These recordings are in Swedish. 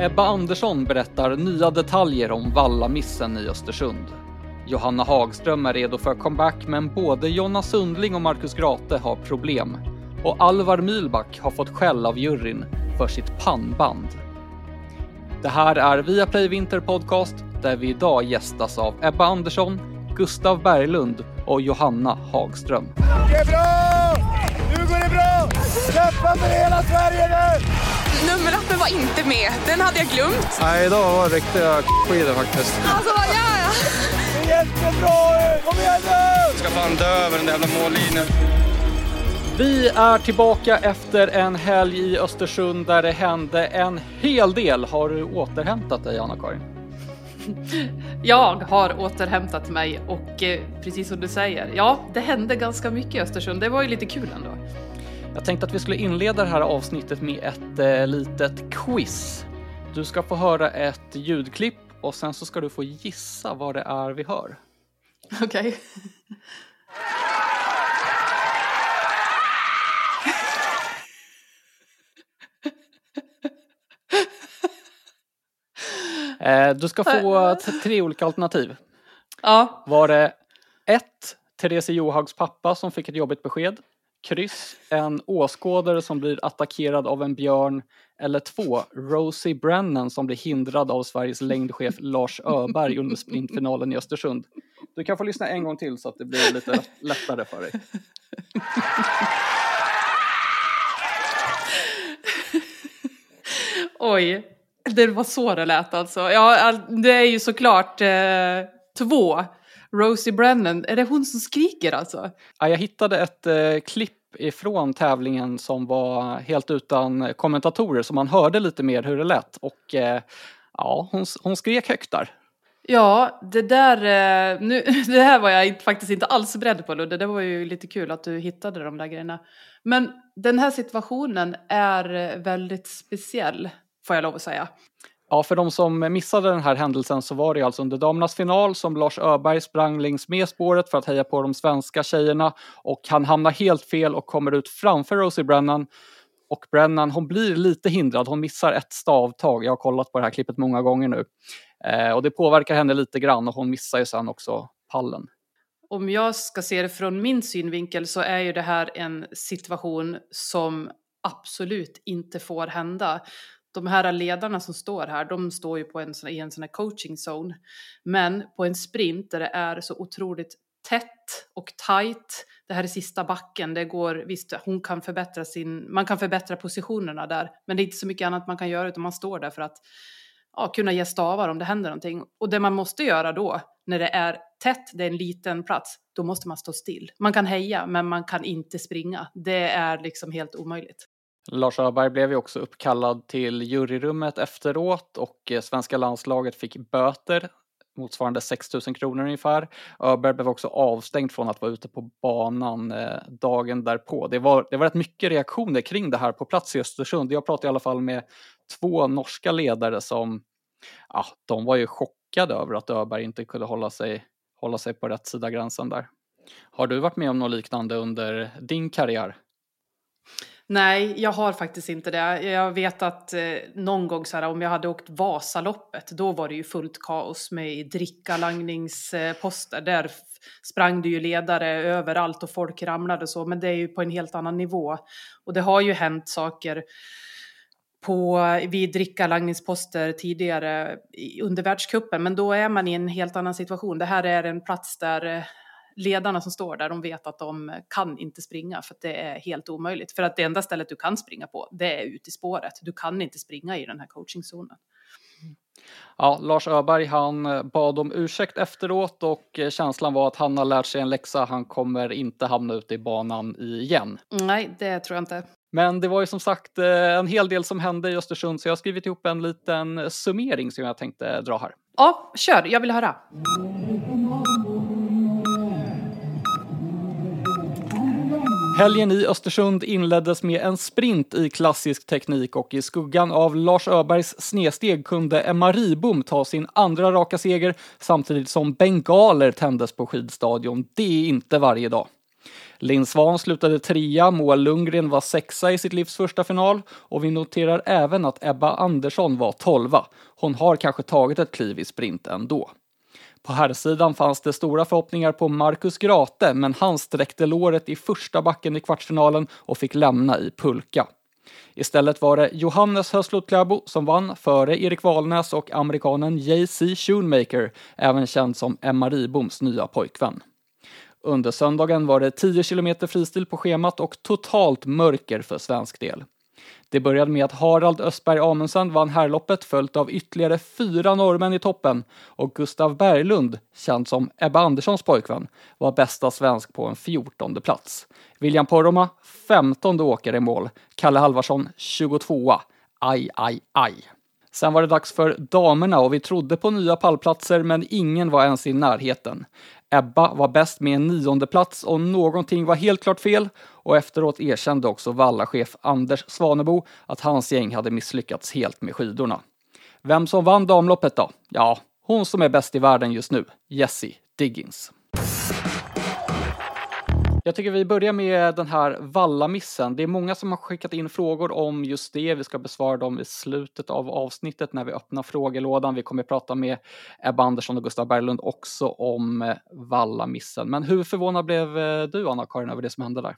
Ebba Andersson berättar nya detaljer om Vallamissen i Östersund. Johanna Hagström är redo för comeback men både Jonna Sundling och Marcus Grate har problem. Och Alvar Mylback har fått skäll av juryn för sitt pannband. Det här är Viaplay Vinter Podcast där vi idag gästas av Ebba Andersson, Gustav Berglund och Johanna Hagström. Det är bra! Bra! Kämpa för hela Sverige nu! Nummerlappen var inte med. Den hade jag glömt. Nej, idag var det riktiga skidor faktiskt. Alltså, vad gör jag? Det är jättebra! Kom igen nu! ska fan dö över den där jävla mållinjen. Vi är tillbaka efter en helg i Östersund där det hände en hel del. Har du återhämtat dig, Anna-Karin? Jag har återhämtat mig och eh, precis som du säger, ja, det hände ganska mycket i Östersund. Det var ju lite kul ändå. Jag tänkte att vi skulle inleda det här avsnittet med ett eh, litet quiz. Du ska få höra ett ljudklipp och sen så ska du få gissa vad det är vi hör. Okej. Eh, du ska få t- tre olika alternativ. Ja, Var det ett, Therese Johags pappa som fick ett jobbigt besked? Kryss, en åskådare som blir attackerad av en björn. Eller två, Rosie Brennan som blir hindrad av Sveriges längdchef Lars Öberg under sprintfinalen i Östersund. Du kan få lyssna en gång till så att det blir lite lättare för dig. oj. Det var så det lät alltså. Ja, det är ju såklart eh, två. Rosie Brennan, är det hon som skriker alltså? Ja, jag hittade ett eh, klipp ifrån tävlingen som var helt utan kommentatorer så man hörde lite mer hur det lät och eh, ja, hon, hon skrek högt där. Ja, det där, eh, nu, det här var jag faktiskt inte alls beredd på Ludde. Det var ju lite kul att du hittade de där grejerna. Men den här situationen är väldigt speciell, får jag lov att säga. Ja, för de som missade den här händelsen så var det alltså under damernas final som Lars Öberg sprang längs med spåret för att heja på de svenska tjejerna och han hamnar helt fel och kommer ut framför Rosie Brennan. Och Brennan, hon blir lite hindrad, hon missar ett stavtag. Jag har kollat på det här klippet många gånger nu. Eh, och det påverkar henne lite grann och hon missar ju sen också pallen. Om jag ska se det från min synvinkel så är ju det här en situation som absolut inte får hända. De här ledarna som står här, de står ju på en, i en sån här coaching zone. Men på en sprint där det är så otroligt tätt och tajt. det här är sista backen, det går, visst hon kan förbättra sin, man kan förbättra positionerna där, men det är inte så mycket annat man kan göra utan man står där för att ja, kunna ge stavar om det händer någonting. Och det man måste göra då, när det är tätt, det är en liten plats, då måste man stå still. Man kan heja, men man kan inte springa. Det är liksom helt omöjligt. Lars Öberg blev ju också uppkallad till juryrummet efteråt och eh, svenska landslaget fick böter motsvarande 6 000 kronor ungefär. Öberg blev också avstängd från att vara ute på banan eh, dagen därpå. Det var, det var rätt mycket reaktioner kring det här på plats i Östersund. Jag pratade i alla fall med två norska ledare som, ja, de var ju chockade över att Öberg inte kunde hålla sig, hålla sig på rätt sida gränsen där. Har du varit med om något liknande under din karriär? Nej, jag har faktiskt inte det. Jag vet att eh, någon gång så här, om jag hade åkt Vasaloppet, då var det ju fullt kaos med drickalangningsposter. Där sprang det ju ledare överallt och folk ramlade och så, men det är ju på en helt annan nivå. Och det har ju hänt saker på, vid drickalangningsposter tidigare under världscupen, men då är man i en helt annan situation. Det här är en plats där eh, ledarna som står där, de vet att de kan inte springa för att det är helt omöjligt. För att det enda stället du kan springa på, det är ute i spåret. Du kan inte springa i den här coachingzonen. Ja, Lars Öberg han bad om ursäkt efteråt och känslan var att han har lärt sig en läxa. Han kommer inte hamna ute i banan igen. Nej, det tror jag inte. Men det var ju som sagt eh, en hel del som hände i Östersund så jag har skrivit ihop en liten summering som jag tänkte dra här. Ja, kör, jag vill höra. Helgen i Östersund inleddes med en sprint i klassisk teknik och i skuggan av Lars Öbergs snedsteg kunde Emma Ribom ta sin andra raka seger samtidigt som bengaler tändes på skidstadion. Det är inte varje dag. Linn Svan slutade trea, Moa Lundgren var sexa i sitt livs första final och vi noterar även att Ebba Andersson var tolva. Hon har kanske tagit ett kliv i sprint ändå. På herrsidan fanns det stora förhoppningar på Marcus Grate, men han sträckte låret i första backen i kvartsfinalen och fick lämna i pulka. Istället var det Johannes Höslot Kläbo som vann före Erik Valnäs och amerikanen JC Schoonmaker, även känd som Emma Riboms nya pojkvän. Under söndagen var det 10 kilometer fristil på schemat och totalt mörker för svensk del. Det började med att Harald Östberg Amundsen vann herrloppet följt av ytterligare fyra norrmän i toppen och Gustav Berglund, känd som Ebba Anderssons pojkvän, var bästa svensk på en fjortonde plats. William Poromaa, femtonde åkare i mål. Kalle Halvarsson, 22 Aj, aj, aj. Sen var det dags för damerna och vi trodde på nya pallplatser men ingen var ens i närheten. Ebba var bäst med en nionde plats och någonting var helt klart fel och efteråt erkände också vallachef Anders Svanebo att hans gäng hade misslyckats helt med skidorna. Vem som vann damloppet då? Ja, hon som är bäst i världen just nu, Jessie Diggins. Jag tycker vi börjar med den här vallamissen. Det är många som har skickat in frågor om just det. Vi ska besvara dem i slutet av avsnittet när vi öppnar frågelådan. Vi kommer att prata med Ebba Andersson och Gustav Berglund också om eh, vallamissen. Men hur förvånad blev eh, du, Anna-Karin, över det som hände där?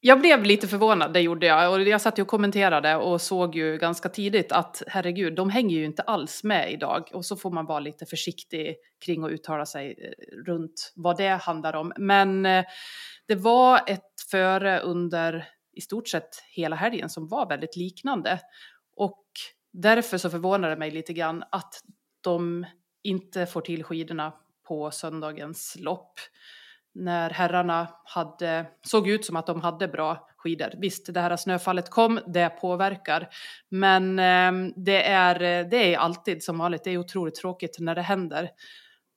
Jag blev lite förvånad, det gjorde jag. Och jag satt ju och kommenterade och såg ju ganska tidigt att herregud, de hänger ju inte alls med idag. Och så får man vara lite försiktig kring att uttala sig eh, runt vad det handlar om. Men det var ett före under i stort sett hela helgen som var väldigt liknande. Och därför så förvånar det mig lite grann att de inte får till skidorna på söndagens lopp när herrarna hade, såg ut som att de hade bra skidor. Visst, det här snöfallet kom, det påverkar. Men ehm, det, är, det är alltid som vanligt, det är otroligt tråkigt när det händer.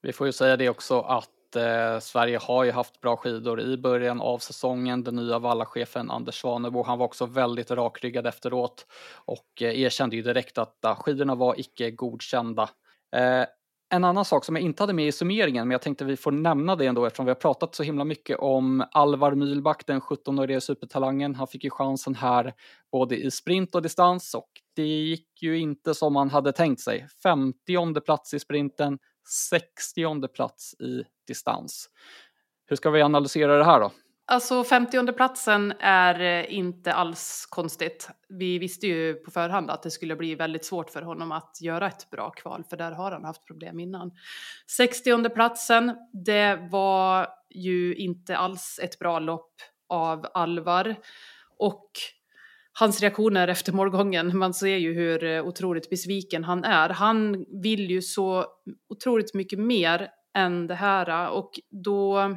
Vi får ju säga det också att eh, Sverige har ju haft bra skidor i början av säsongen. Den nya vallachefen Anders Svanebo, han var också väldigt rakryggad efteråt och eh, erkände ju direkt att eh, skidorna var icke godkända. Eh, en annan sak som jag inte hade med i summeringen, men jag tänkte vi får nämna det ändå eftersom vi har pratat så himla mycket om Alvar Mylback, den 17-årige supertalangen. Han fick ju chansen här både i sprint och distans och det gick ju inte som man hade tänkt sig. 50 plats i sprinten, 60 plats i distans. Hur ska vi analysera det här då? Alltså 50 platsen är eh, inte alls konstigt. Vi visste ju på förhand att det skulle bli väldigt svårt för honom att göra ett bra kval, för där har han haft problem innan. 60 platsen, det var ju inte alls ett bra lopp av Alvar. Och hans reaktioner efter målgången, man ser ju hur eh, otroligt besviken han är. Han vill ju så otroligt mycket mer än det här eh, och då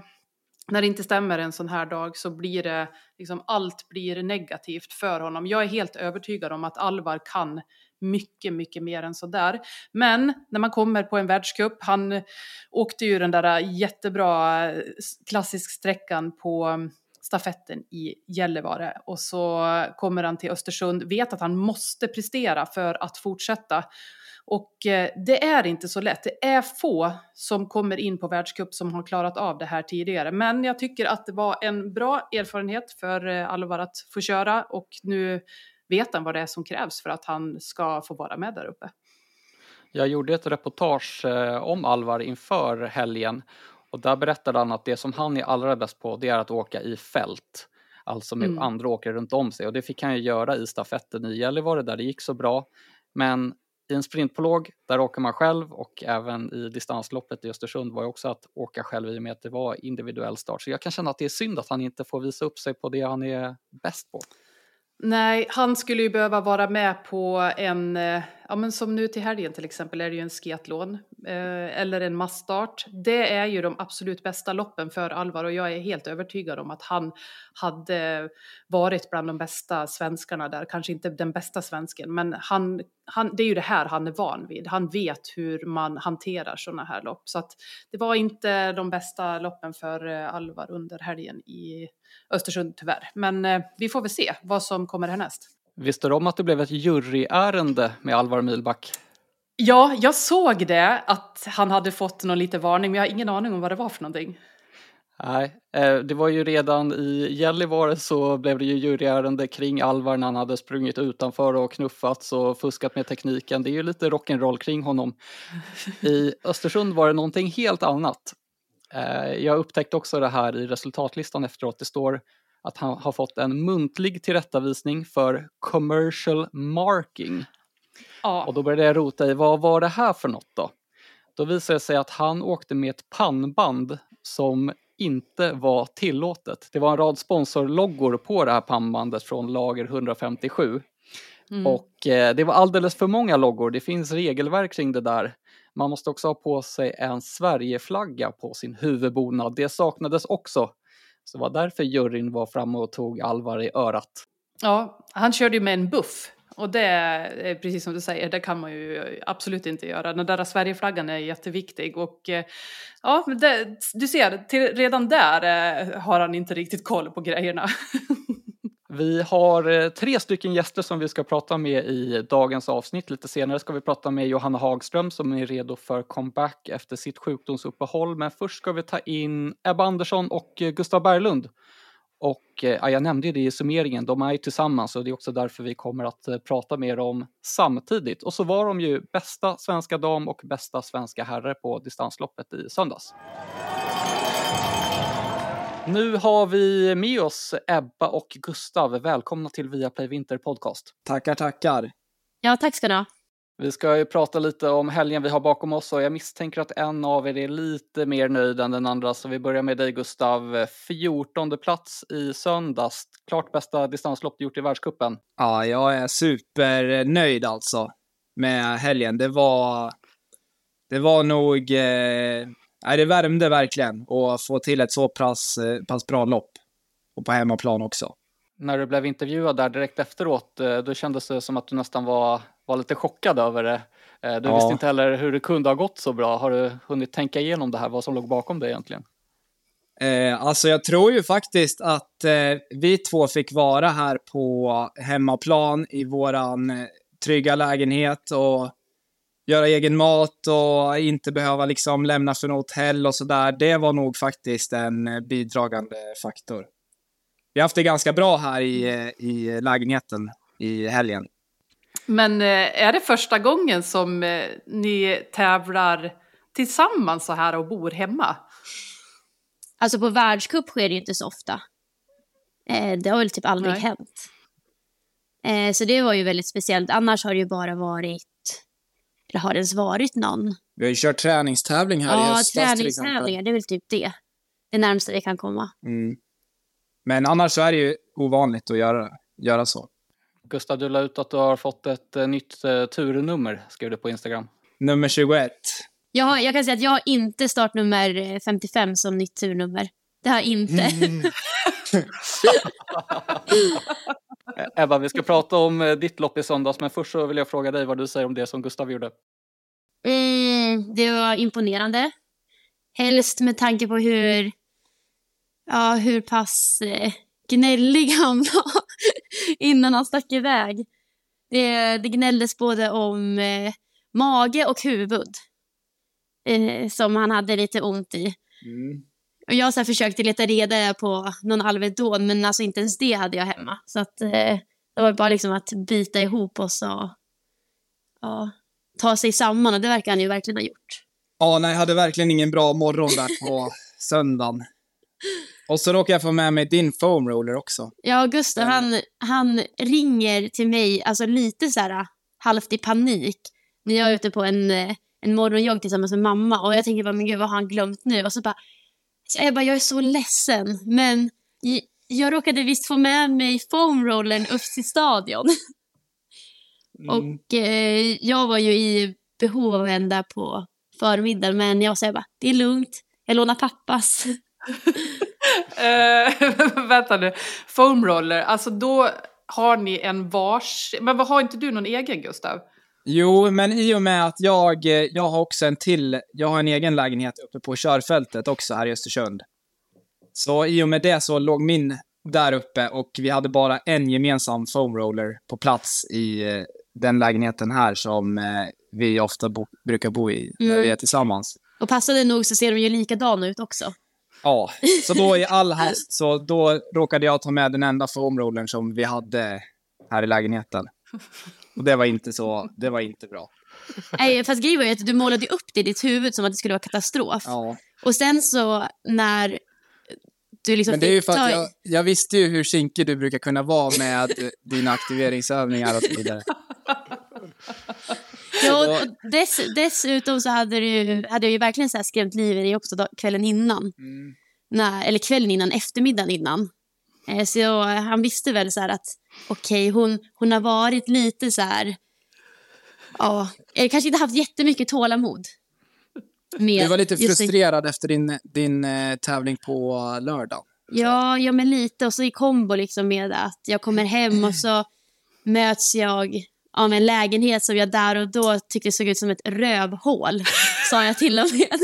när det inte stämmer en sån här dag så blir det liksom allt blir negativt för honom. Jag är helt övertygad om att Alvar kan mycket, mycket mer än så där. Men när man kommer på en världscup, han åkte ju den där eh, jättebra klassisk sträckan på mm, stafetten i Gällivare och så kommer han till Östersund, vet att han måste prestera för att fortsätta och eh, det är inte så lätt. Det är få som kommer in på världscup som har klarat av det här tidigare. Men jag tycker att det var en bra erfarenhet för eh, Alvar att få köra och nu vet han vad det är som krävs för att han ska få vara med där uppe. Jag gjorde ett reportage eh, om Alvar inför helgen och där berättade han att det som han är allra bäst på det är att åka i fält. Alltså med mm. andra åkare runt om sig och det fick han ju göra i stafetten i Gällivare där det gick så bra. Men i en sprintprolog, där åker man själv och även i distansloppet i Östersund var ju också att åka själv i och med att det var individuell start. Så jag kan känna att det är synd att han inte får visa upp sig på det han är bäst på. Nej, han skulle ju behöva vara med på en, eh, ja men som nu till helgen till exempel är det ju en skiathlon eh, eller en massstart. Det är ju de absolut bästa loppen för Alvar och jag är helt övertygad om att han hade varit bland de bästa svenskarna där, kanske inte den bästa svensken, men han, han, det är ju det här han är van vid. Han vet hur man hanterar sådana här lopp, så att det var inte de bästa loppen för eh, Alvar under helgen i Östersund tyvärr. Men eh, vi får väl se vad som kommer härnäst. Visste du om att det blev ett juryärende med Alvar Milback? Ja, jag såg det, att han hade fått någon liten varning, men jag har ingen aning om vad det var för någonting. Nej, eh, det var ju redan i Gällivare så blev det ju juryärende kring Alvar när han hade sprungit utanför och knuffats och fuskat med tekniken. Det är ju lite rock'n'roll kring honom. I Östersund var det någonting helt annat. Eh, jag upptäckte också det här i resultatlistan efteråt. Det står att han har fått en muntlig tillrättavisning för commercial marking. Ja. Och då började jag rota i vad var det här för något då? Då visade det sig att han åkte med ett pannband som inte var tillåtet. Det var en rad sponsorloggor på det här pannbandet från lager 157. Mm. Och eh, det var alldeles för många loggor. Det finns regelverk kring det där. Man måste också ha på sig en Sverigeflagga på sin huvudbonad. Det saknades också. Så det var därför juryn var framme och tog Alvar i örat. Ja, han körde ju med en buff. Och det är precis som du säger, det kan man ju absolut inte göra. Den där Sverigeflaggan är jätteviktig och eh, ja, det, du ser, till, redan där eh, har han inte riktigt koll på grejerna. Vi har eh, tre stycken gäster som vi ska prata med i dagens avsnitt. Lite senare ska vi prata med Johanna Hagström som är redo för comeback efter sitt sjukdomsuppehåll. Men först ska vi ta in Ebba Andersson och eh, Gustav Berglund. Och eh, ja, jag nämnde ju det i summeringen, de är ju tillsammans och det är också därför vi kommer att prata med dem samtidigt. Och så var de ju bästa svenska dam och bästa svenska herre på distansloppet i söndags. Nu har vi med oss Ebba och Gustav. Välkomna till Viaplay Vinter Podcast. Tackar, tackar. Ja, tack ska du ha. Vi ska ju prata lite om helgen vi har bakom oss och jag misstänker att en av er är lite mer nöjd än den andra så vi börjar med dig Gustav. 14 plats i söndags. Klart bästa distanslopp du gjort i världscupen. Ja, jag är supernöjd alltså med helgen. Det var, det var nog, eh, nej, det värmde verkligen att få till ett så pass, eh, pass bra lopp. Och på hemmaplan också. När du blev intervjuad där direkt efteråt, eh, då kändes det som att du nästan var, var lite chockad över det. Eh, Du Ja. visste inte heller hur det kunde ha gått så bra. Har du hunnit tänka igenom det här, vad som låg bakom det egentligen? Eh, alltså jag tror ju faktiskt att eh, vi två fick vara här på hemmaplan i våran trygga lägenhet och göra egen mat och inte behöva liksom lämna för något hotell och sådär. Det var nog faktiskt en eh, bidragande faktor. Vi har haft det ganska bra här i, eh, i lägenheten i helgen. Men eh, är det första gången som ni tävlar tillsammans så här och bor hemma? Alltså på världscup sker det ju inte så ofta. Det har väl typ aldrig Nej. hänt. Så det var ju väldigt speciellt. Annars har det ju bara varit, eller har det ens varit någon? Vi har ju kört träningstävling här i Ja, höstas till exempel. träningstävlingar, det är väl typ det. Det närmsta vi kan komma. Mm. Men annars så är det ju ovanligt att göra, göra så. Gustav, du la ut att du har fått ett eh, nytt eh, turnummer, skrev du på Instagram. Nummer 21. Jag, har, jag kan säga att jag har inte startnummer eh, 55 som nytt turnummer. Det har jag inte. Eh, Ebba, vi ska prata om eh, ditt lopp i söndags, men först så vill jag fråga dig vad du säger om det som Gustav gjorde. Mm, det var imponerande. Helst med tanke på hur, ja, hur pass eh, gnällig han var innan han stack iväg. Det, det gnälldes både om eh, mage och huvud eh, som han hade lite ont i. Mm. Och jag så här försökte leta reda på någon Alvedon men alltså inte ens det hade jag hemma. Så att eh, det var bara liksom att bita ihop och så ja, ta sig samman och det verkar han ju verkligen ha gjort. Ja, nej, jag hade verkligen ingen bra morgon där på söndagen. Och så råkade jag få med mig din foam roller också. Ja, Gustav han, han ringer till mig alltså lite så här halvt i panik när jag är ute på en, eh, en morgonjogg tillsammans med mamma och jag tänker bara men gud vad har han glömt nu? Och så bara, jag bara jag är så ledsen men jag råkade visst få med mig foamrollern upp till stadion. Och eh, jag var ju i behov av en där på förmiddagen men jag sa bara det är lugnt, jag lånar pappas. Eh, vänta nu, foam roller, alltså då har ni en vars... Men vad har inte du någon egen Gustav? Jo, men i och med att jag, eh, jag har också en till, jag har en egen lägenhet uppe på körfältet också här i Östersund. Så i och med det så låg min där uppe och vi hade bara en gemensam foam roller på plats i eh, den lägenheten här som eh, vi ofta bo, brukar bo i när Mm. vi är tillsammans. Och passade nog så ser de ju likadana ut också. Ja, så då i all hast så då råkade jag ta med den enda foamrollern som vi hade här i lägenheten. Och det var inte så, det var inte bra. Nej, fast grejen var ju att du målade upp det i ditt huvud som att det skulle vara katastrof. Ja. Och sen så när du liksom Men det är ju för att jag, jag visste ju hur kinkig du brukar kunna vara med dina aktiveringsövningar och så vidare. Ja, och- dess, dessutom så hade, du, hade jag ju verkligen så här skrämt livet i dig också dag, kvällen innan. När, eller kvällen innan, eftermiddagen innan. Eh, så han visste väl så här att okej, hon, hon har varit lite så Ja, eh, kanske inte haft jättemycket tålamod. Med Du var lite just det- frustrerad efter din, din eh, tävling på lördag. Ja, ja, men lite. Och så i kombo liksom med att jag kommer hem och så möts jag av en lägenhet som jag där och då tyckte såg ut som ett rövhål, sa jag till och med.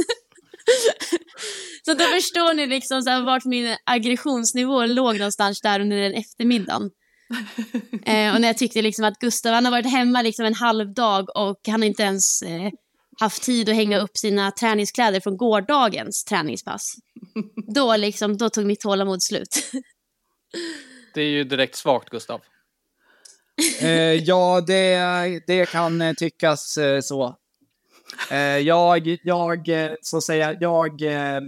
så då förstår ni liksom så här, vart min aggressionsnivå låg någonstans där under den eftermiddagen. eh, och när jag tyckte liksom att Gustav han har varit hemma liksom en halv dag och han har inte ens eh, haft tid att hänga upp sina träningskläder från gårdagens träningspass. Då, liksom, då tog mitt tålamod slut. Det är ju direkt svagt, Gustav. Eh, ja, det, det kan tyckas eh, så. Eh, jag, jag, eh, så att säga, jag eh,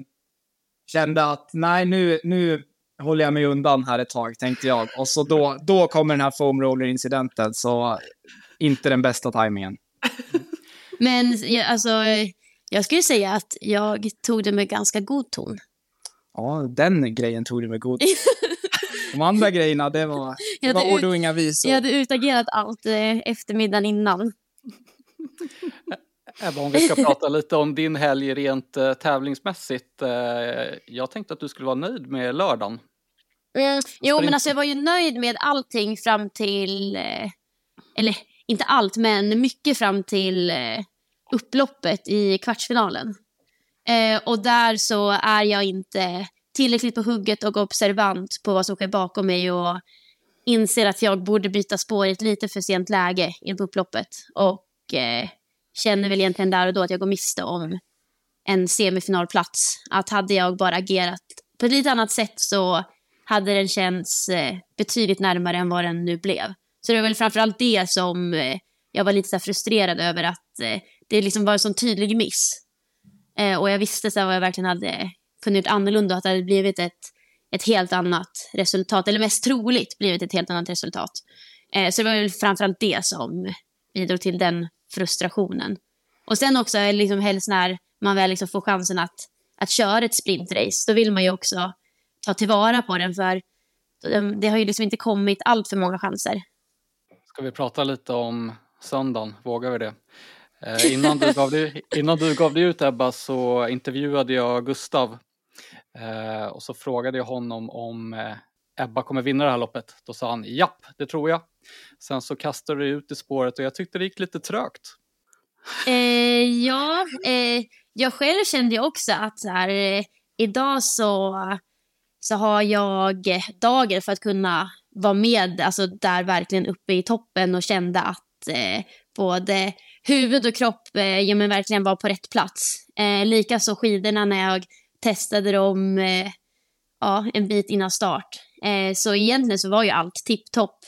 kände att nej, nu, nu håller jag mig undan här ett tag, tänkte jag. Och så då, då kommer den här foam roller-incidenten, så inte den bästa tajmingen. Men jag, alltså, jag skulle säga att jag tog det med ganska god ton. Ja, den grejen tog du med god. De andra grejerna, det var, det var ord och inga visor. Jag hade utagerat allt eh, eftermiddagen innan. Ebba, om vi ska prata lite om din helg rent eh, tävlingsmässigt. Eh, jag tänkte att du skulle vara nöjd med lördagen. Mm, jo, men alltså jag var ju nöjd med allting fram till... Eh, eller inte allt, men mycket fram till eh, upploppet i kvartsfinalen. Eh, och där så är jag inte tillräckligt på hugget och observant på vad som sker bakom mig och inser att jag borde byta spår i ett lite för sent läge inför upploppet. Och eh, känner väl egentligen där och då att jag går miste om en semifinalplats. Att hade jag bara agerat på ett lite annat sätt så hade den känts eh, betydligt närmare än vad den nu blev. Så det var väl framförallt det som eh, jag var lite så frustrerad över att eh, det liksom var en sån tydlig miss. Och jag visste så vad jag verkligen hade kunnat gjort annorlunda och att det hade blivit ett, ett helt annat resultat, eller mest troligt blivit ett helt annat resultat. Så det var väl framförallt det som bidrog till den frustrationen. Och sen också liksom helst när man väl liksom får chansen att, att köra ett sprintrace, då vill man ju också ta tillvara på den för det, det har ju liksom inte kommit allt för många chanser. Ska vi prata lite om söndagen? Vågar vi det? Eh, innan, du gav dig, innan du gav dig ut Ebba så intervjuade jag Gustav eh, och så frågade jag honom om eh, Ebba kommer vinna det här loppet. Då sa han japp, det tror jag. Sen så kastade du ut i spåret och jag tyckte det gick lite trögt. Eh, ja, eh, jag själv kände ju också att så här, eh, idag så, så har jag dagen för att kunna vara med, alltså där verkligen uppe i toppen och kände att eh, både huvud och kropp eh, ja, men verkligen var på rätt plats. Eh, Likaså skidorna när jag testade dem eh, ja, en bit innan start. Eh, så egentligen så var ju allt tipptopp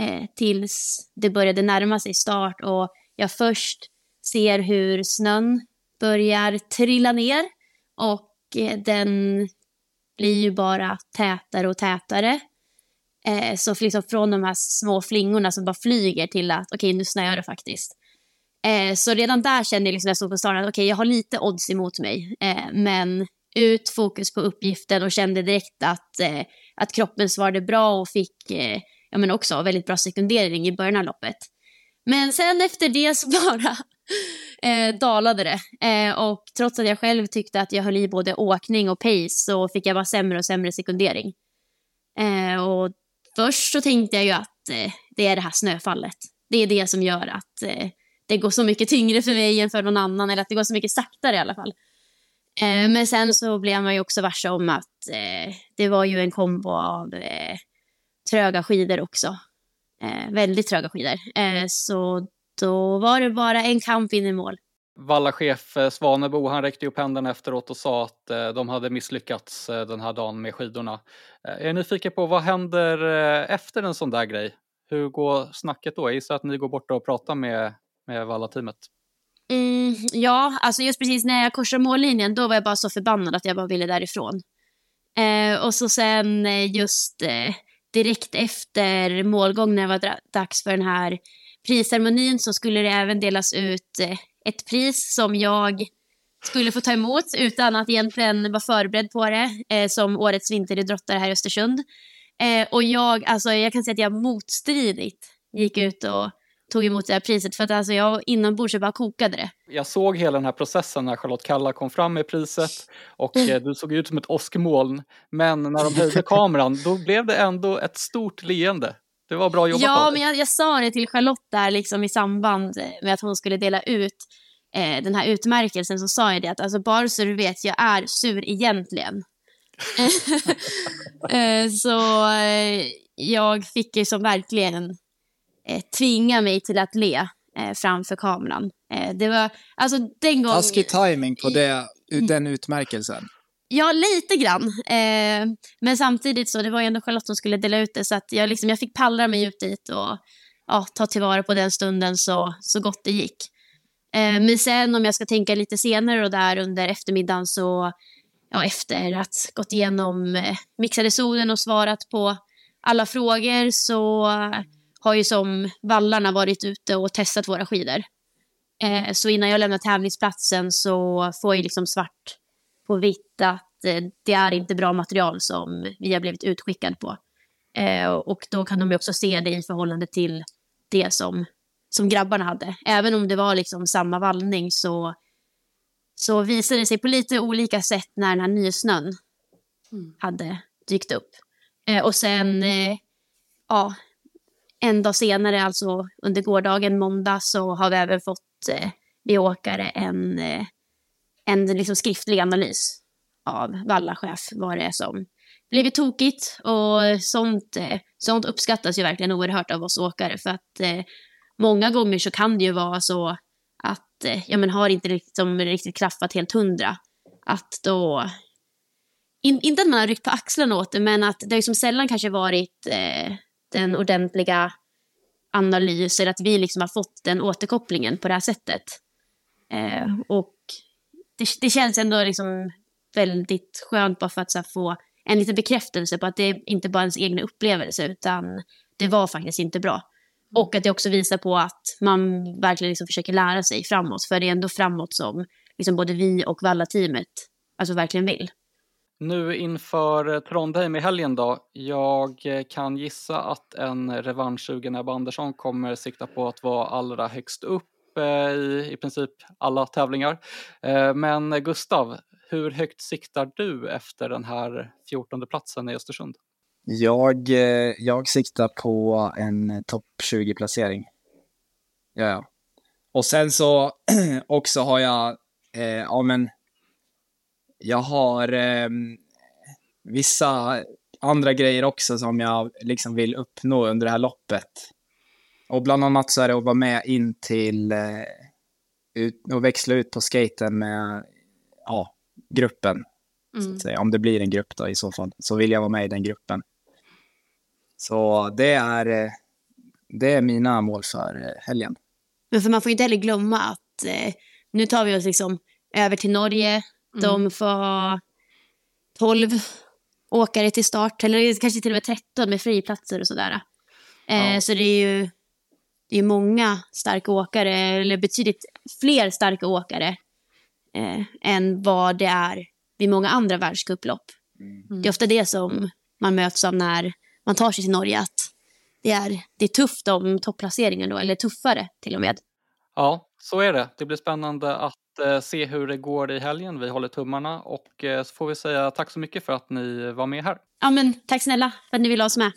eh, tills det började närma sig start och jag först ser hur snön börjar trilla ner och eh, den blir ju bara tätare och tätare. Eh, så liksom från de här små flingorna som bara flyger till att okej, nu snöar det faktiskt. Eh, så redan där kände jag liksom när jag stod på starten att okej, jag har lite odds emot mig. Eh, men ut, fokus på uppgiften och kände direkt att, eh, att kroppen svarade bra och fick eh, ja, men också väldigt bra sekundering i början av loppet. Men sen efter det så bara eh, dalade det. Eh, och trots att jag själv tyckte att jag höll i både åkning och pace så fick jag bara sämre och sämre sekundering. Eh, och först så tänkte jag ju att eh, det är det här snöfallet. Det är det som gör att eh, det går så mycket tyngre för mig än för någon annan, eller att det går så mycket saktare i alla fall. Eh, men sen så blev man ju också varse om att eh, det var ju en kombo av eh, tröga skidor också. Eh, väldigt tröga skidor. Eh, så då var det bara en kamp in i mål. Vallachef eh, Svanebo, han räckte upp händerna efteråt och sa att eh, de hade misslyckats eh, den här dagen med skidorna. Jag är nyfiken på vad händer efter en sån där grej? Hur går snacket då? Jag gissar att ni går bort och pratar med, med Valla-teamet. Mm, ja, alltså just precis när jag korsade mållinjen då var jag bara så förbannad att jag bara ville därifrån. Eh, och så sen eh, just eh, direkt efter målgång när det var dags för den här prisceremonin så skulle det även delas ut eh, ett pris som jag skulle få ta emot utan att egentligen vara förberedd på det eh, som årets vinteridrottare här i Östersund. Eh, och jag, alltså, jag kan säga att jag motstridigt gick ut och tog emot det här priset för att alltså, jag inombords bara kokade det. Jag såg hela den här processen när Charlotte Kalla kom fram med priset och eh, du såg ut som ett åskmoln. Men när de höjde kameran då blev det ändå ett stort leende. Det var bra jobbat Ja, men jag, jag sa det till Charlotte där liksom i samband med att hon skulle dela ut eh, den här utmärkelsen så sa jag det att alltså, bara så du vet, jag är sur egentligen. eh, så eh, jag fick ju som verkligen eh, tvinga mig till att le eh, framför kameran. Eh, det var, alltså den gången... Taskig timing på det, den utmärkelsen. Ja, lite grann. Men samtidigt så, det var ju ändå Charlotte som skulle dela ut det, så att jag, liksom, jag fick pallra mig ut dit och ja, ta tillvara på den stunden så, så gott det gick. Men sen om jag ska tänka lite senare och där under eftermiddagen så, ja, efter att gått igenom eh, mixade zonen och svarat på alla frågor så har ju som vallarna varit ute och testat våra skidor. Eh, så innan jag lämnar tävlingsplatsen så får jag liksom svart på vitt att eh, det är inte bra material som vi har blivit utskickad på. Eh, och då kan de också se det i förhållande till det som, som grabbarna hade. Även om det var liksom samma vallning så, så visade det sig på lite olika sätt när den här nysnön mm. hade dykt upp. Eh, och sen, eh, ja, en dag senare, alltså under gårdagen, måndag, så har vi även fått eh, vi åkare en eh, en liksom skriftlig analys av vallachef vad det är som blivit tokigt. Och sånt, eh, sånt uppskattas ju verkligen oerhört av oss åkare för att eh, många gånger så kan det ju vara så att eh, ja, men har inte liksom riktigt klaffat helt hundra att då in, inte att man har ryckt på axlarna åt det men att det har ju som sällan kanske varit eh, den ordentliga analysen att vi liksom har fått den återkopplingen på det här sättet. Eh, och det, det känns ändå liksom väldigt skönt bara för att här, få en liten bekräftelse på att det inte bara är ens egna upplevelse utan det var faktiskt inte bra. Och att det också visar på att man verkligen liksom försöker lära sig framåt. För det är ändå framåt som liksom både vi och Valla-teamet alltså verkligen vill. Nu inför eh, Trondheim i helgen då. Jag eh, kan gissa att en revanschsugen Ebba Andersson kommer sikta på att vara allra högst upp eh, i i princip alla tävlingar. Men Gustav, hur högt siktar du efter den här 14 platsen i Östersund? Jag, jag siktar på en topp 20-placering. Ja, ja. Och sen så också har jag, eh, ja men, jag har eh, vissa andra grejer också som jag liksom vill uppnå under det här loppet. Och bland annat så är det att vara med in till eh, ut, och växla ut på skaten med ja, gruppen. Mm. Om det blir en grupp då i så fall, så vill jag vara med i den gruppen. Så det är, eh, det är mina mål för eh, helgen. Men för man får inte heller glömma att eh, nu tar vi oss liksom över till Norge. Mm. De får ha 12 åkare till start, eller kanske till och med 13 med friplatser och sådär. Eh, ja. Så det är ju det är många starka åkare, eller betydligt fler starka åkare eh, än vad det är vid många andra världscuplopp. Mm. Det är ofta det som man möts av när man tar sig till Norge, att det är, det är tufft om topplaceringen då, eller tuffare till och med. Ja, så är det. Det blir spännande att eh, se hur det går i helgen. Vi håller tummarna och eh, så får vi säga tack så mycket för att ni var med här. Ja, men tack snälla för att ni ville ha oss med.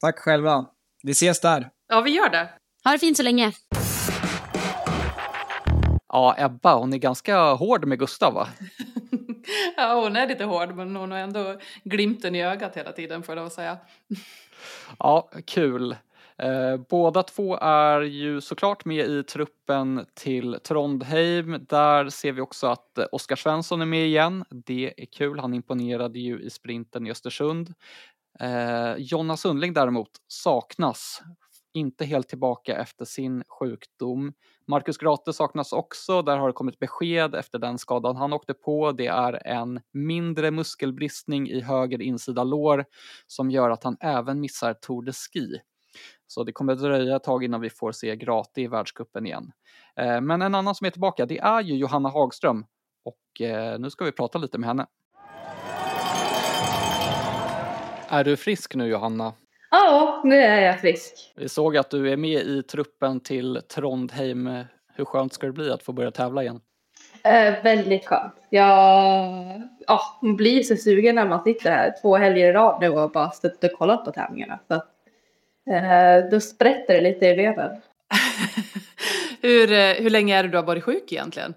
Tack själva. Vi ses där. Ja, vi gör det. Ha det fint så länge. Ja, Ebba, hon är ganska hård med Gustav va? ja, hon är lite hård men hon har ändå glimten i ögat hela tiden får jag säga. ja, kul. Eh, båda två är ju såklart med i truppen till Trondheim. Där ser vi också att eh, Oskar Svensson är med igen. Det är kul, han imponerade ju i sprinten i Östersund. Eh, Jonna Sundling däremot saknas inte helt tillbaka efter sin sjukdom. Marcus Grate saknas också. Där har det kommit besked efter den skadan han åkte på. Det är en mindre muskelbristning i höger insida lår som gör att han även missar Tour de Ski. Så det kommer dröja ett tag innan vi får se Grate i världskuppen igen. Eh, men en annan som är tillbaka, det är ju Johanna Hagström och eh, nu ska vi prata lite med henne. Är du frisk nu Johanna? Ja, nu är jag frisk. Vi såg att du är med i truppen till Trondheim. Hur skönt ska det bli att få börja tävla igen? Eh, väldigt skönt. Jag ja, man blir så sugen när man sitter här två helger i rad nu och bara suttit och kollat på tävlingarna. Så, eh, då sprätter det lite i benen. hur, eh, hur länge är det du har varit sjuk egentligen?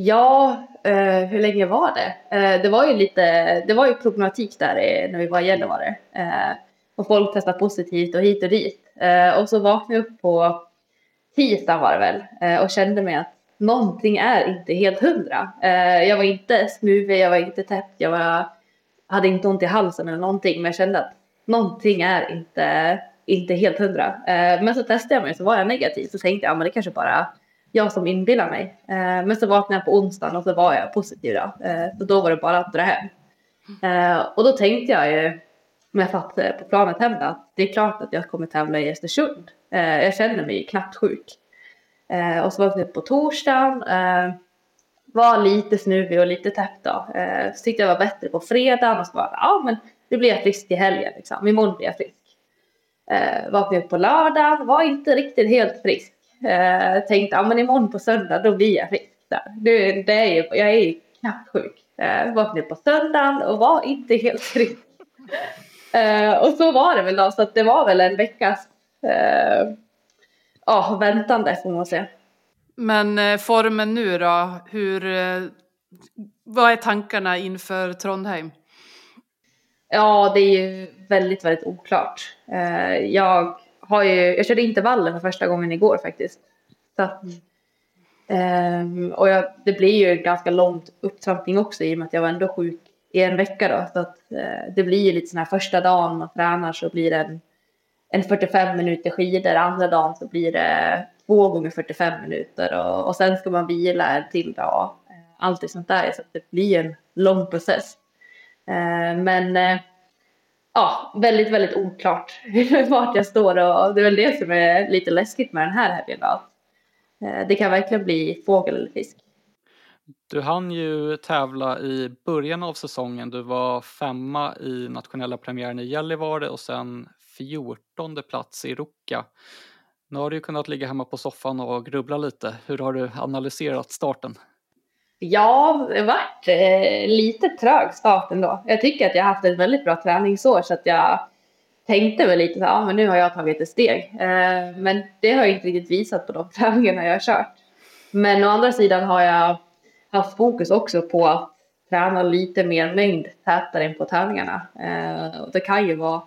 Ja, eh, hur länge var det? Eh, det var ju lite, det var ju problematik där i, när vi var i Gällivare. Eh, och folk testade positivt och hit och dit. Och så vaknade jag upp på tisdagen var det väl och kände mig att någonting är inte helt hundra. Jag var inte snuvig, jag var inte täppt, jag var, hade inte ont i halsen eller någonting, men jag kände att någonting är inte, inte helt hundra. Eh, men så testade jag mig så var jag negativ, så tänkte jag, ja men det kanske bara jag som inbillar mig. Eh, men så vaknade jag på onsdagen och så var jag positiv då. Eh, så då var det bara att dra hem. Eh, och då tänkte jag ju, när jag satt på planet hem att det är klart att jag kommer tävla i Östersund. Eh, jag känner mig knappt sjuk. Eh, och så var jag på torsdagen. Eh, var lite snuvig och lite täppt då. Eh, så tyckte jag var bättre på fredagen och så var ja men nu blir jag frisk till helgen liksom. Imorgon blir jag frisk. Eh, vaknade upp på lördagen, var inte riktigt helt frisk. Eh, tänkte ja men imorgon på söndag då blir jag frisk. Där. Det, det är ju, jag är ju knappt sjuk. Eh, vaknade upp på söndagen och var inte helt frisk. Eh, och så var det väl då, så att det var väl en veckas eh, ja, väntande får man säga. Men eh, formen nu då, hur, eh, vad är tankarna inför Trondheim? Ja, det är ju väldigt, väldigt oklart. Eh, jag har ju, jag körde intervaller för första gången igår faktiskt. Så att, ehm, och jag, det blir ju en ganska långt upptrampning också i och med att jag var ändå sjuk i en vecka då. Så att eh, det blir ju lite sån här första dagen man tränar så blir det en, en 45 minuter skidor. Andra dagen så blir det två gånger 45 minuter och, och sen ska man vila en till dag. Eh, Allt sånt där. Så det blir en lång process. Men ja, väldigt, väldigt oklart vart jag står och det är väl det som är lite läskigt med den här helgen. Då. Eh, det kan verkligen bli fågel eller fisk. Du hann ju tävla i början av säsongen. Du var femma i nationella premiären i Gällivare och sen fjortonde plats i Ruka. Nu har du ju kunnat ligga hemma på soffan och grubbla lite. Hur har du analyserat starten? Ja, det vart eh, lite trög start ändå. Jag tycker att jag har haft ett väldigt bra träningsår så att jag tänkte väl lite så här, ja men nu har jag tagit ett steg. Eh, men det har jag inte riktigt visat på de träningarna jag har kört. Men å andra sidan har jag haft fokus också på att träna lite mer mängd tätare än på tävlingarna. Eh, och det kan ju vara,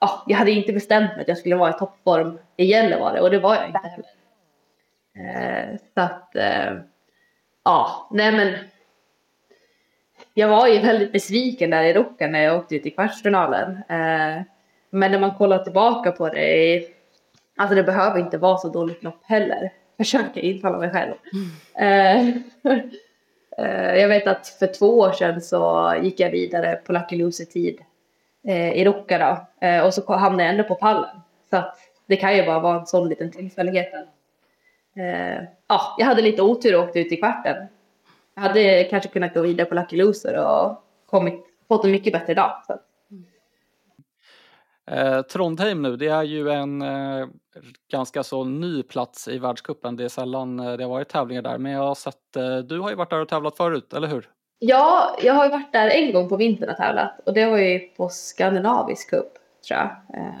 ja, jag hade inte bestämt mig att jag skulle vara i toppform i Gällivare och det var jag inte heller. Eh, så att, eh, ja, nej men. Jag var ju väldigt besviken där i Ruka när jag åkte ut i kvartsfinalen. Eh, men när man kollar tillbaka på det, alltså det behöver inte vara så dåligt lopp heller. Försöker intala mig själv. Mm. eh, jag vet att för två år sedan så gick jag vidare på Lucky Loser-tid eh, i Ruka då. Eh, och så hamnade jag ändå på pallen. Så att det kan ju bara vara en sån liten tillfällighet. Eh, ja, jag hade lite otur och åkte ut i kvarten. Jag hade kanske kunnat gå vidare på Lucky Loser och kommit, fått en mycket bättre dag. Så. Eh, Trondheim nu, det är ju en eh, ganska så ny plats i världscupen. Det är sällan eh, det har varit tävlingar där, men jag har sett, eh, du har ju varit där och tävlat förut, eller hur? Ja, jag har varit där en gång på vintern och tävlat och det var ju på Skandinavisk cup tror jag. Eh,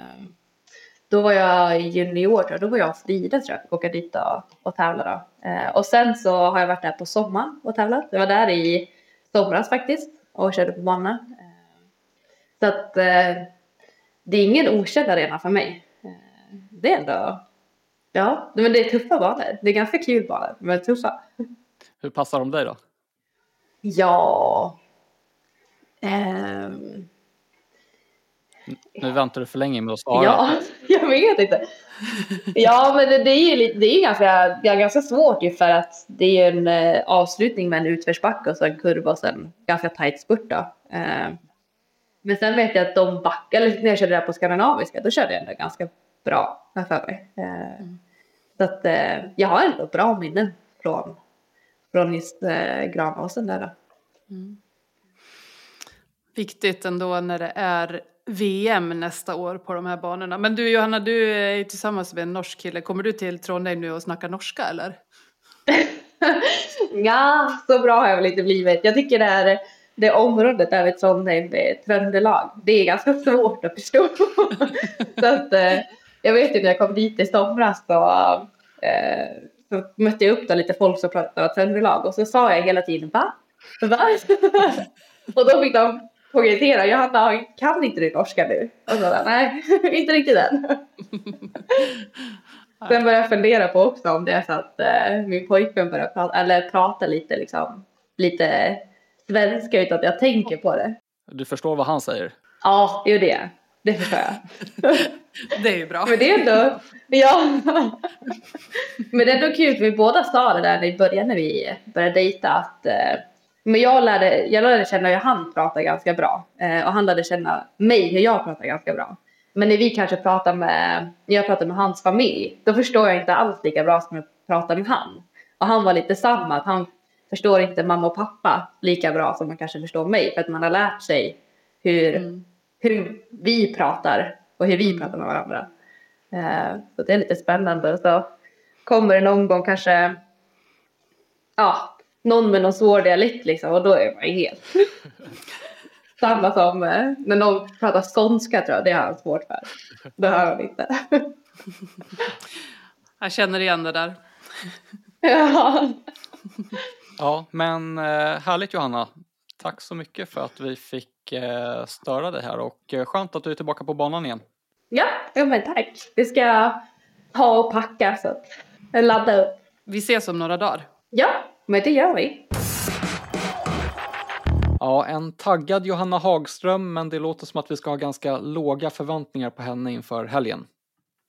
då var jag junior, tror jag. då var jag och Frida tror jag, åka dit och, och tävla då. Eh, och sen så har jag varit där på sommaren och tävlat. Jag var där i somras faktiskt och körde på bana. Eh, så att eh, det är ingen okänd arena för mig. Det är ändå... Ja, men det är tuffa banor. Det är ganska kul banor, men tuffa. Hur passar de dig då? Ja... Ehm, Nu väntar du för länge med att svara. ja, jag vet inte. Ja, men det, det är ju lite, det är ganska, det är ganska svårt ju för att det är en eh, avslutning med en utförsbacke och så en kurva och sen ganska tajt spurt då. Eh, men sen vet jag att de backar, eller när jag körde där på skandinaviska, då körde jag ändå ganska bra, för mig. Eh, Så att jag har ändå bra minnen från, från just eh, Granåsen där då. Viktigt ändå när det är VM nästa år på de här banorna. Men du Johanna, du är ju tillsammans med en norsk kille. Kommer du till Trondheim nu och snackar norska eller? Ja, så bra har jag väl inte blivit. Jag tycker det här det området där vid Trondheim, det Tröndelag, det är ganska svårt att förstå. så att eh, jag vet ju när jag kom dit i somras så, eh, så mötte jag upp då lite folk som pratade Tröndelag och så sa jag hela tiden va? Va? och då fick de poängtera, Johanna kan inte du norska nu? Och så där, nej, inte riktigt än. Sen började jag fundera på också om det är så att eh, min pojkvän börjar prata, eller prata lite liksom, lite svenska utan att jag tänker på det. Du förstår vad han säger? Ja, ju det. Det förstår jag. Det är ju bra. Men det är ändå, ja. Men det är ändå kul för vi båda sa det där i början när vi började dejta att eh, men jag lärde, jag lärde känna hur han pratar ganska bra eh, och han lärde känna mig hur jag pratar ganska bra. Men när vi kanske pratar med, när jag pratar med hans familj, då förstår jag inte alls lika bra som jag pratar med han. Och han var lite samma, att han förstår inte mamma och pappa lika bra som man kanske förstår mig för att man har lärt sig hur, hur vi pratar och hur vi pratar med varandra. Eh, så det är lite spännande. Så kommer det någon gång kanske ja, någon med någon svår dialekt liksom och då är man helt samma som eh, när någon pratar skånska tror jag, det har han svårt för. Det hör han inte. Jag känner igen det där. ja. Ja, men eh, härligt Johanna. Tack så mycket för att vi fick eh, störa dig här och skönt att du är tillbaka på banan igen. ja, ja men tack. Vi ska ha och packa så att ladda upp. Vi ses om några dagar. Ja, men det gör vi. Ja, en taggad Johanna Hagström, men det låter som att vi ska ha ganska låga förväntningar på henne inför helgen.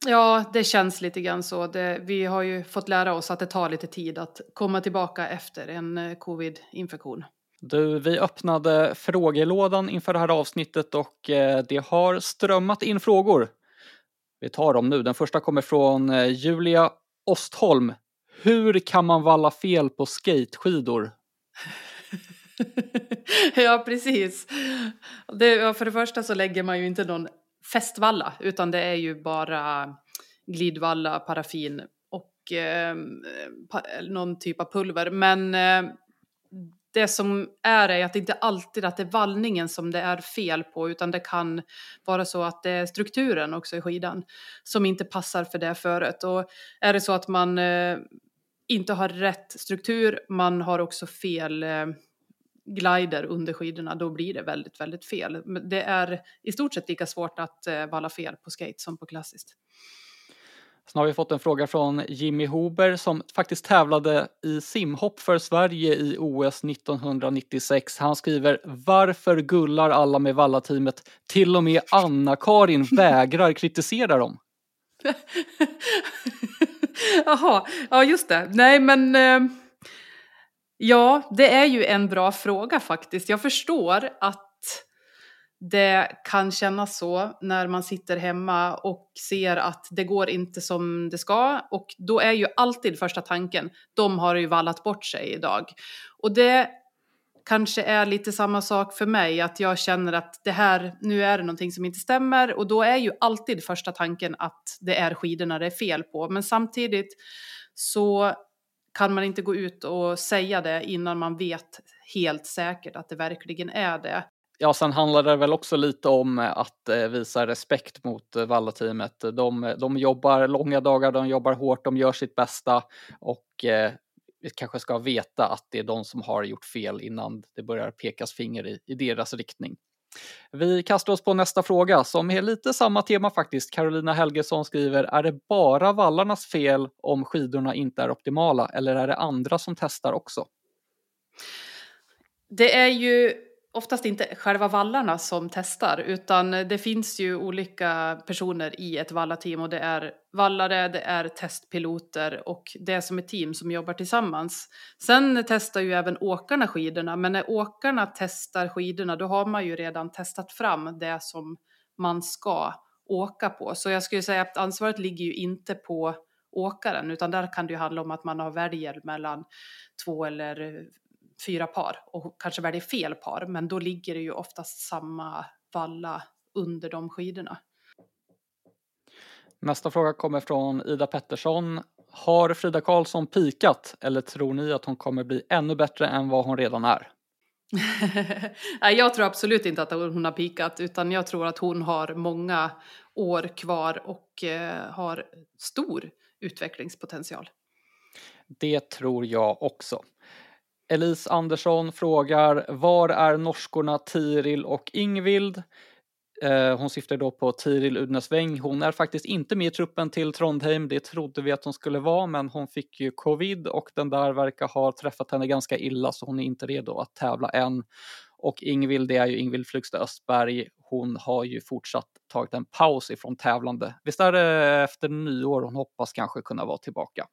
Ja, det känns lite grann så. Det, vi har ju fått lära oss att det tar lite tid att komma tillbaka efter en eh, covid-infektion. Du, vi öppnade frågelådan inför det här avsnittet och eh, det har strömmat in frågor. Vi tar dem nu. Den första kommer från eh, Julia Ostholm. Hur kan man valla fel på skateskidor? ja, precis. Det, för det första så lägger man ju inte någon fästvalla utan det är ju bara glidvalla, paraffin och eh, pa, någon typ av pulver. Men eh, det som är är att det inte alltid att det är vallningen som det är fel på utan det kan vara så att det är strukturen också i skidan som inte passar för det föret. Och är det så att man eh, inte har rätt struktur, man har också fel eh, glider under skidorna, då blir det väldigt, väldigt fel. Men Det är i stort sett lika svårt att eh, valla fel på skate som på klassiskt. Sen har vi fått en fråga från Jimmy Huber som faktiskt tävlade i simhopp för Sverige i OS 1996. Han skriver Varför gullar alla med Valla-teamet? Till och med Anna-Karin vägrar kritisera dem. Jaha, ja just det. Nej men eh, ja, det är ju en bra fråga faktiskt. Jag förstår att det kan kännas så när man sitter hemma och ser att det går inte som det ska och då är ju alltid första tanken, de har ju vallat bort sig idag. Och det kanske är lite samma sak för mig, att jag känner att det här, nu är det någonting som inte stämmer och då är ju alltid första tanken att det är skidorna det är fel på. Men samtidigt så kan man inte gå ut och säga det innan man vet helt säkert att det verkligen är det. Ja, sen handlar det väl också lite om att eh, visa respekt mot eh, Valla-teamet. De, de jobbar långa dagar, de jobbar hårt, de gör sitt bästa och eh, vi kanske ska veta att det är de som har gjort fel innan det börjar pekas finger i, i deras riktning. Vi kastar oss på nästa fråga som är lite samma tema faktiskt. Carolina Helgesson skriver, är det bara vallarnas fel om skidorna inte är optimala eller är det andra som testar också? Det är ju oftast inte själva vallarna som testar utan det finns ju olika personer i ett vallateam och det är vallare, det är testpiloter och det är som ett team som jobbar tillsammans. Sen testar ju även åkarna skidorna men när åkarna testar skidorna då har man ju redan testat fram det som man ska åka på. Så jag skulle säga att ansvaret ligger ju inte på åkaren utan där kan det ju handla om att man har väljer mellan två eller fyra par och kanske väljer fel par, men då ligger det ju oftast samma valla under de skidorna. Nästa fråga kommer från Ida Pettersson. Har Frida Karlsson pikat eller tror ni att hon kommer bli ännu bättre än vad hon redan är? jag tror absolut inte att hon har pikat utan jag tror att hon har många år kvar och eh, har stor utvecklingspotential. Det tror jag också. Elise Andersson frågar var är norskorna Tiril och Ingvild? Eh, hon syftar då på Tiril Udnesväng. Hon är faktiskt inte med i truppen till Trondheim. Det trodde vi att hon skulle vara, men hon fick ju covid och den där verkar ha träffat henne ganska illa så hon är inte redo att tävla än. Och Ingvild, det är ju Ingvild Flugstad Östberg. Hon har ju fortsatt tagit en paus ifrån tävlande. Visst är det efter nyår hon hoppas kanske kunna vara tillbaka?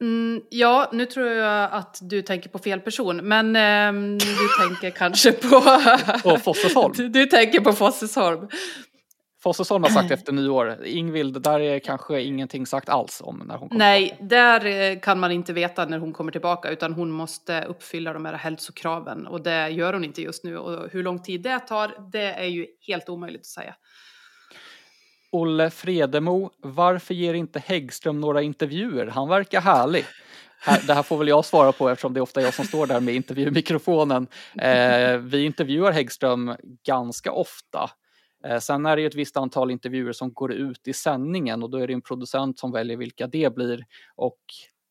Mm, ja, nu tror jag att du tänker på fel person, men eh, du tänker kanske på... på Fossesholm? Du, du tänker på Fossesholm. Fossesholm har sagt efter nyår. Ingvild, där är kanske ingenting sagt alls om när hon kommer Nej, tillbaka. där eh, kan man inte veta när hon kommer tillbaka, utan hon måste uppfylla de här hälsokraven och det gör hon inte just nu. Och hur lång tid det tar, det är ju helt omöjligt att säga. Olle Fredemo, varför ger inte Häggström några intervjuer? Han verkar härlig. Det här får väl jag svara på eftersom det är ofta jag som står där med intervjumikrofonen. Eh, vi intervjuar Häggström ganska ofta. Eh, sen är det ju ett visst antal intervjuer som går ut i sändningen och då är det en producent som väljer vilka det blir. Och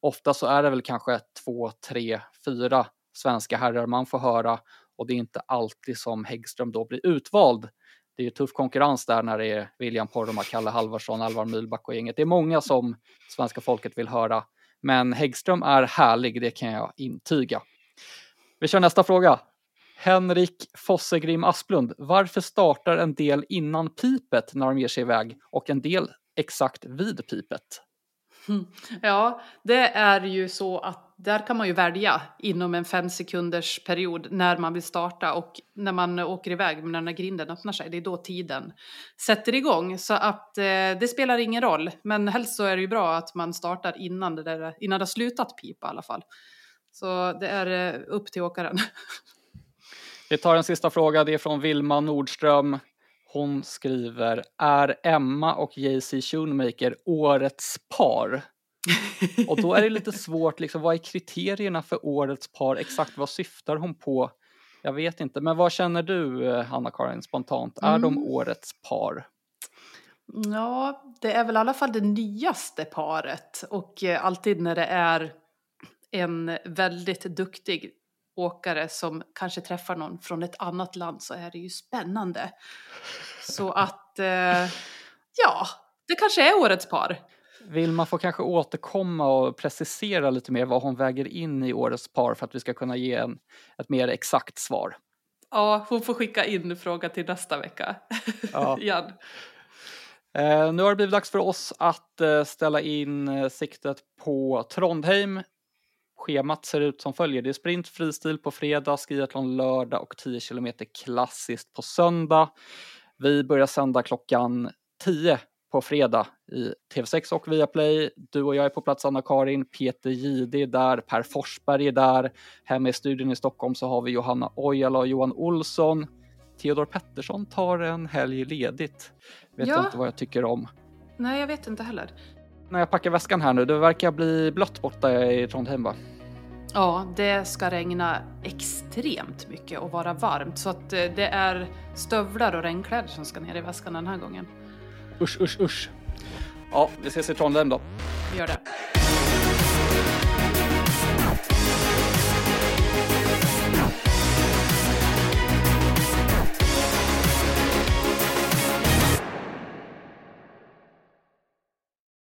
ofta så är det väl kanske två, tre, fyra svenska herrar man får höra och det är inte alltid som Häggström då blir utvald det är ju tuff konkurrens där när det är William Poromaa, Kalle Halvarsson, Alvar Mylback och gänget. Det är många som svenska folket vill höra. Men Häggström är härlig, det kan jag intyga. Vi kör nästa fråga. Henrik Fossegrim Asplund. Varför startar en del innan pipet när de ger sig iväg och en del exakt vid pipet? Ja, det är ju så att där kan man ju välja inom en fem sekunders period när man vill starta och när man åker iväg, när grinden öppnar sig, det är då tiden sätter igång. Så att eh, det spelar ingen roll, men helst så är det ju bra att man startar innan det, där, innan det har slutat pipa i alla fall. Så det är eh, upp till åkaren. Vi tar en sista fråga, det är från Vilma Nordström. Hon skriver, är Emma och JC Shoemaker årets par? Och då är det lite svårt, liksom, vad är kriterierna för årets par? Exakt vad syftar hon på? Jag vet inte, men vad känner du, Hanna-Karin, spontant? Är mm. de årets par? Ja, det är väl i alla fall det nyaste paret och eh, alltid när det är en väldigt duktig åkare som kanske träffar någon från ett annat land så är det ju spännande. Så att, eh, ja, det kanske är årets par. Vill man få kanske återkomma och precisera lite mer vad hon väger in i årets par för att vi ska kunna ge en, ett mer exakt svar? Ja, hon får skicka in fråga till nästa vecka. Ja. Igen. Eh, nu har det blivit dags för oss att eh, ställa in eh, siktet på Trondheim. Schemat ser ut som följer. Det är sprint fristil på fredag, skiathlon lördag och 10 km klassiskt på söndag. Vi börjar sända klockan 10 på fredag i TV6 och Viaplay. Du och jag är på plats, Anna-Karin. Peter Jihde är där, Per Forsberg är där. Hemma i studion i Stockholm så har vi Johanna Ojala och Johan Olsson. Theodor Pettersson tar en helg ledigt. Vet ja. inte vad jag tycker om. Nej, jag vet inte heller. När jag packar väskan här nu, det verkar bli blött borta i Trondheim va? Ja, det ska regna extremt mycket och vara varmt så att eh, det är stövlar och regnkläder som ska ner i väskan den här gången. Usch, usch, usch. Ja, vi ses i Trondheim då. Vi gör det.